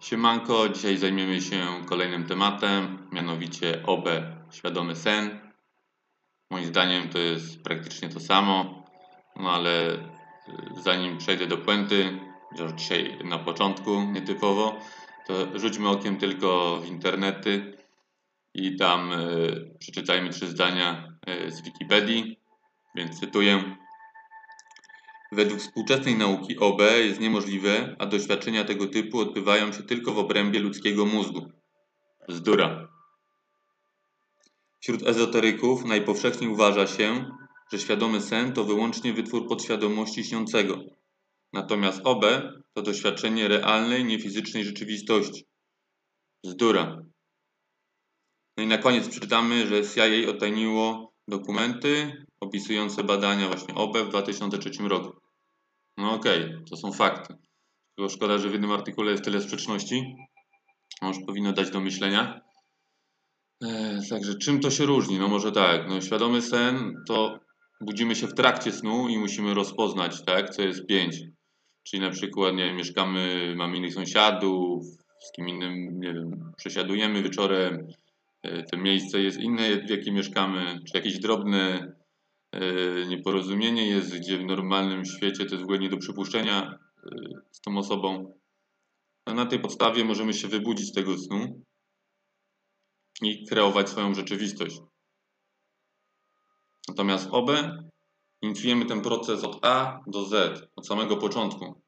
Siemanko, dzisiaj zajmiemy się kolejnym tematem, mianowicie OB, świadomy sen. Moim zdaniem to jest praktycznie to samo, no ale y, zanim przejdę do puenty, już dzisiaj na początku nietypowo, to rzućmy okiem tylko w internety i tam y, przeczytajmy trzy zdania y, z Wikipedii, więc cytuję. Według współczesnej nauki OB jest niemożliwe, a doświadczenia tego typu odbywają się tylko w obrębie ludzkiego mózgu. Bzdura. Wśród ezoteryków najpowszechniej uważa się, że świadomy sen to wyłącznie wytwór podświadomości śniącego. Natomiast OB to doświadczenie realnej, niefizycznej rzeczywistości. Bzdura. No i na koniec przeczytamy, że CIA otajniło dokumenty opisujące badania właśnie OB w 2003 roku. No okej, okay, to są fakty. Tylko szkoda, że w jednym artykule jest tyle sprzeczności. Może powinno dać do myślenia. Eee, także czym to się różni? No może tak, no świadomy sen to budzimy się w trakcie snu i musimy rozpoznać, tak, co jest pięć. Czyli na przykład, nie wiem, mieszkamy, mamy innych sąsiadów, z kim innym, nie wiem, przesiadujemy wieczorem, e, to miejsce jest inne, w jakim mieszkamy, czy jakieś drobne nieporozumienie jest, gdzie w normalnym świecie to jest w ogóle nie do przypuszczenia e, z tą osobą. A na tej podstawie możemy się wybudzić z tego snu i kreować swoją rzeczywistość. Natomiast OB inicjujemy ten proces od A do Z, od samego początku.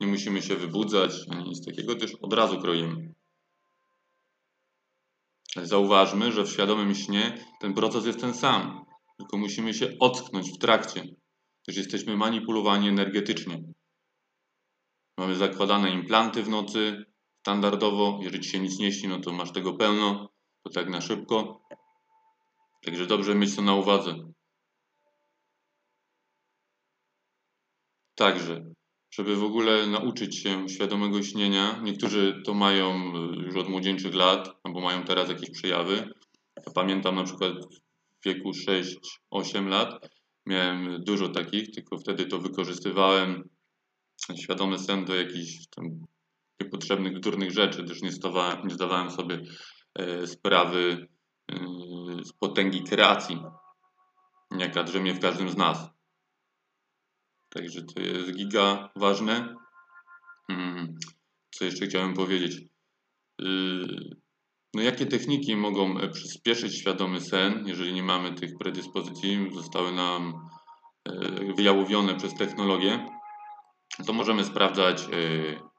Nie musimy się wybudzać ani nic takiego, też od razu kroimy. Zauważmy, że w świadomym śnie ten proces jest ten sam tylko musimy się ocknąć w trakcie, gdyż jesteśmy manipulowani energetycznie. Mamy zakładane implanty w nocy, standardowo, jeżeli ci się nic nie śni, no to masz tego pełno, to tak na szybko. Także dobrze mieć to na uwadze. Także, żeby w ogóle nauczyć się świadomego śnienia, niektórzy to mają już od młodzieńczych lat, albo mają teraz jakieś przejawy. Ja pamiętam na przykład wieku 6-8 lat. Miałem dużo takich, tylko wtedy to wykorzystywałem świadomy sen do jakichś tam niepotrzebnych, durnych rzeczy, gdyż nie, stawałem, nie zdawałem sobie e, sprawy e, z potęgi kreacji, jaka drzemie w każdym z nas. Także to jest giga ważne. Hmm, co jeszcze chciałem powiedzieć? No jakie techniki mogą e, przyspieszyć świadomy sen, jeżeli nie mamy tych predyspozycji, zostały nam e, wyjałowione przez technologię, to możemy sprawdzać e,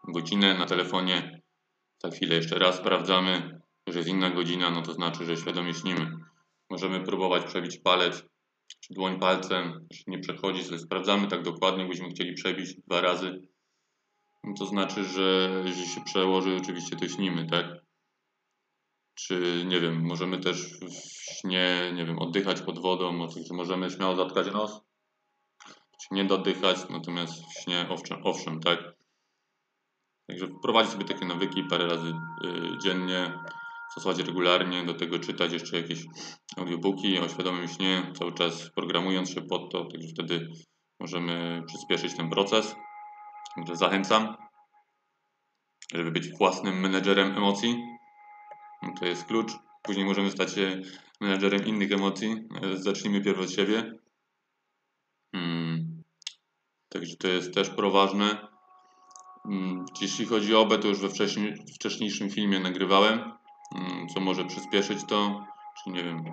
godzinę na telefonie. Za chwilę jeszcze raz sprawdzamy, że jest inna godzina, no to znaczy, że świadomie śnimy. Możemy próbować przebić palec czy dłoń palcem, jeśli nie przechodzi, to sprawdzamy tak dokładnie, byśmy chcieli przebić dwa razy. No to znaczy, że jeżeli się przełoży, oczywiście to śnimy, tak? Czy nie wiem, możemy też w śnie, nie wiem, oddychać pod wodą, oczywiście możemy śmiało zatkać nos, czy nie dodychać, natomiast w śnie owszem, owszem tak. Także wprowadzić sobie takie nawyki parę razy y, dziennie, stosować regularnie, do tego czytać jeszcze jakieś audiobooki o świadomym śnie, cały czas programując się pod to, także wtedy możemy przyspieszyć ten proces. Także zachęcam, żeby być własnym menedżerem emocji to jest klucz. Później możemy stać się menedżerem innych emocji. E, zacznijmy pierw od siebie. Hmm. Także to jest też proważne. Hmm. Jeśli chodzi o OBE, to już we wcześniej, wcześniejszym filmie nagrywałem, hmm. co może przyspieszyć to. Czy nie wiem,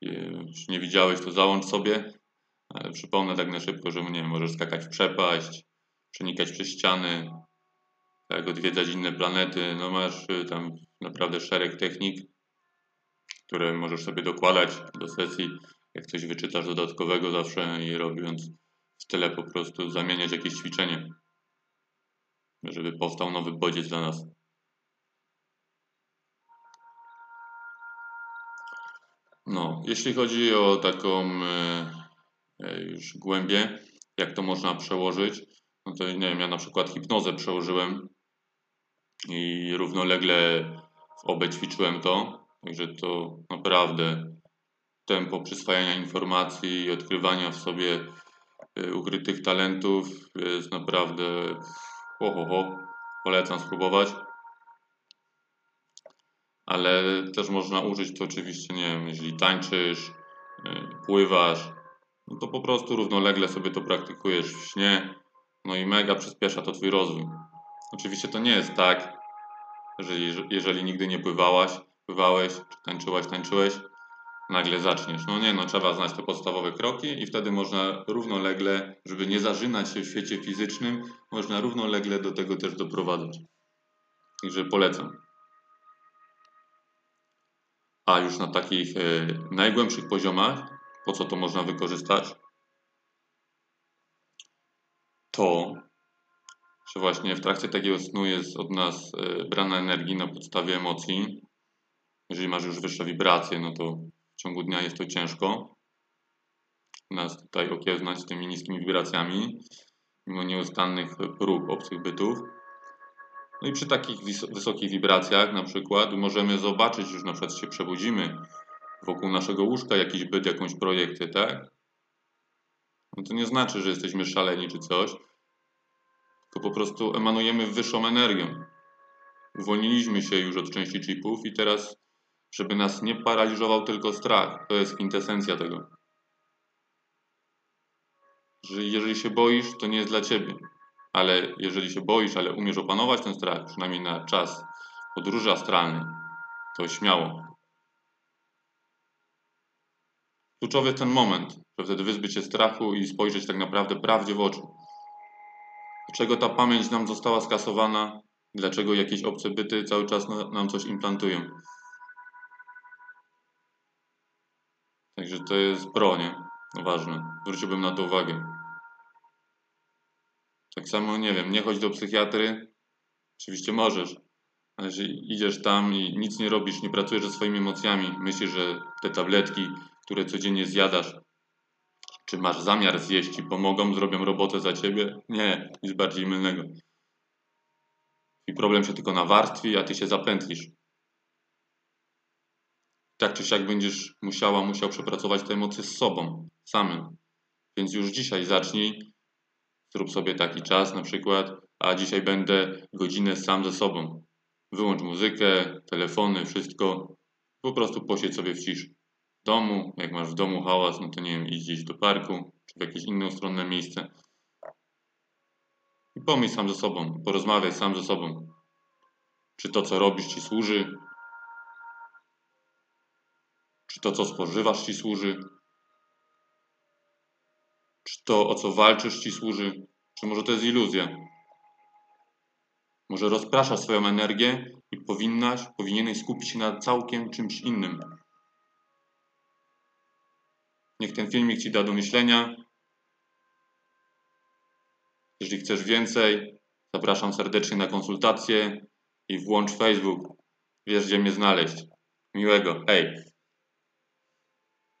jeśli nie widziałeś, to załącz sobie. Ale przypomnę tak na szybko, że nie wiem, możesz skakać w przepaść, przenikać przez ściany, tak, odwiedzać inne planety. No masz y, tam naprawdę szereg technik, które możesz sobie dokładać do sesji. Jak coś wyczytasz dodatkowego zawsze i robiąc w tyle po prostu zamieniać jakieś ćwiczenie, żeby powstał nowy bodziec dla nas. No, jeśli chodzi o taką e, e, już głębię, jak to można przełożyć, no to nie wiem, ja na przykład hipnozę przełożyłem i równolegle w obie ćwiczyłem to, także to naprawdę tempo przyswajania informacji i odkrywania w sobie y, ukrytych talentów jest naprawdę ho, ho, ho. Polecam spróbować. ale też można użyć to oczywiście, nie wiem, jeżeli tańczysz, y, pływasz, no to po prostu równolegle sobie to praktykujesz w śnie, no i mega przyspiesza to Twój rozwój. Oczywiście to nie jest tak, że jeżeli nigdy nie pływałaś, pływałeś, czy tańczyłaś, tańczyłeś, nagle zaczniesz. No nie, no trzeba znać te podstawowe kroki i wtedy można równolegle, żeby nie zażynać się w świecie fizycznym, można równolegle do tego też doprowadzić. Także polecam. A już na takich e, najgłębszych poziomach, po co to można wykorzystać? To, że właśnie w trakcie takiego snu jest od nas e, brana energii na podstawie emocji. Jeżeli masz już wyższe wibracje, no to w ciągu dnia jest to ciężko nas tutaj okiełznać tymi niskimi wibracjami, mimo nieustannych prób obcych bytów. No i przy takich wysokich wibracjach na przykład możemy zobaczyć, już na przykład się przebudzimy wokół naszego łóżka jakiś byt, jakąś projekty, tak? No to nie znaczy, że jesteśmy szaleni czy coś, tylko po prostu emanujemy wyższą energią. Uwolniliśmy się już od części chipów i teraz, żeby nas nie paraliżował tylko strach, to jest kwintesencja tego. Że jeżeli się boisz, to nie jest dla ciebie ale jeżeli się boisz, ale umiesz opanować ten strach, przynajmniej na czas podróży astralnej, to śmiało. Kluczowy jest ten moment, żeby wtedy wyzbyć się strachu i spojrzeć tak naprawdę prawdzie w oczy. Dlaczego ta pamięć nam została skasowana? Dlaczego jakieś obce byty cały czas nam coś implantują? Także to jest pro, nie? Ważne. Zwróciłbym na to uwagę. Tak samo, nie wiem, nie chodź do psychiatry. Oczywiście możesz, ale jeżeli idziesz tam i nic nie robisz, nie pracujesz ze swoimi emocjami, myślisz, że te tabletki, które codziennie zjadasz, czy masz zamiar zjeść i pomogą, zrobią robotę za ciebie? Nie, nic bardziej mylnego. I problem się tylko nawarstwi, a ty się zapętlisz. Tak czy siak będziesz musiała, musiał przepracować te emocje z sobą, samym. Więc już dzisiaj zacznij Zrób sobie taki czas na przykład, a dzisiaj będę godzinę sam ze sobą. Wyłącz muzykę, telefony, wszystko. Po prostu posiedź sobie w ciszy. Domu, jak masz w domu hałas, no to nie wiem, idź gdzieś do parku, czy w jakieś inne ustronne miejsce. I pomyśl sam ze sobą, porozmawiaj sam ze sobą. Czy to, co robisz, ci służy? Czy to, co spożywasz, ci służy? Czy to, o co walczysz, ci służy? Czy może to jest iluzja? Może rozpraszasz swoją energię i powinnaś, powinieneś skupić się na całkiem czymś innym. Niech ten filmik Ci da do myślenia. Jeżeli chcesz więcej, zapraszam serdecznie na konsultację i włącz Facebook. Wiesz, gdzie mnie znaleźć. Miłego. Hej!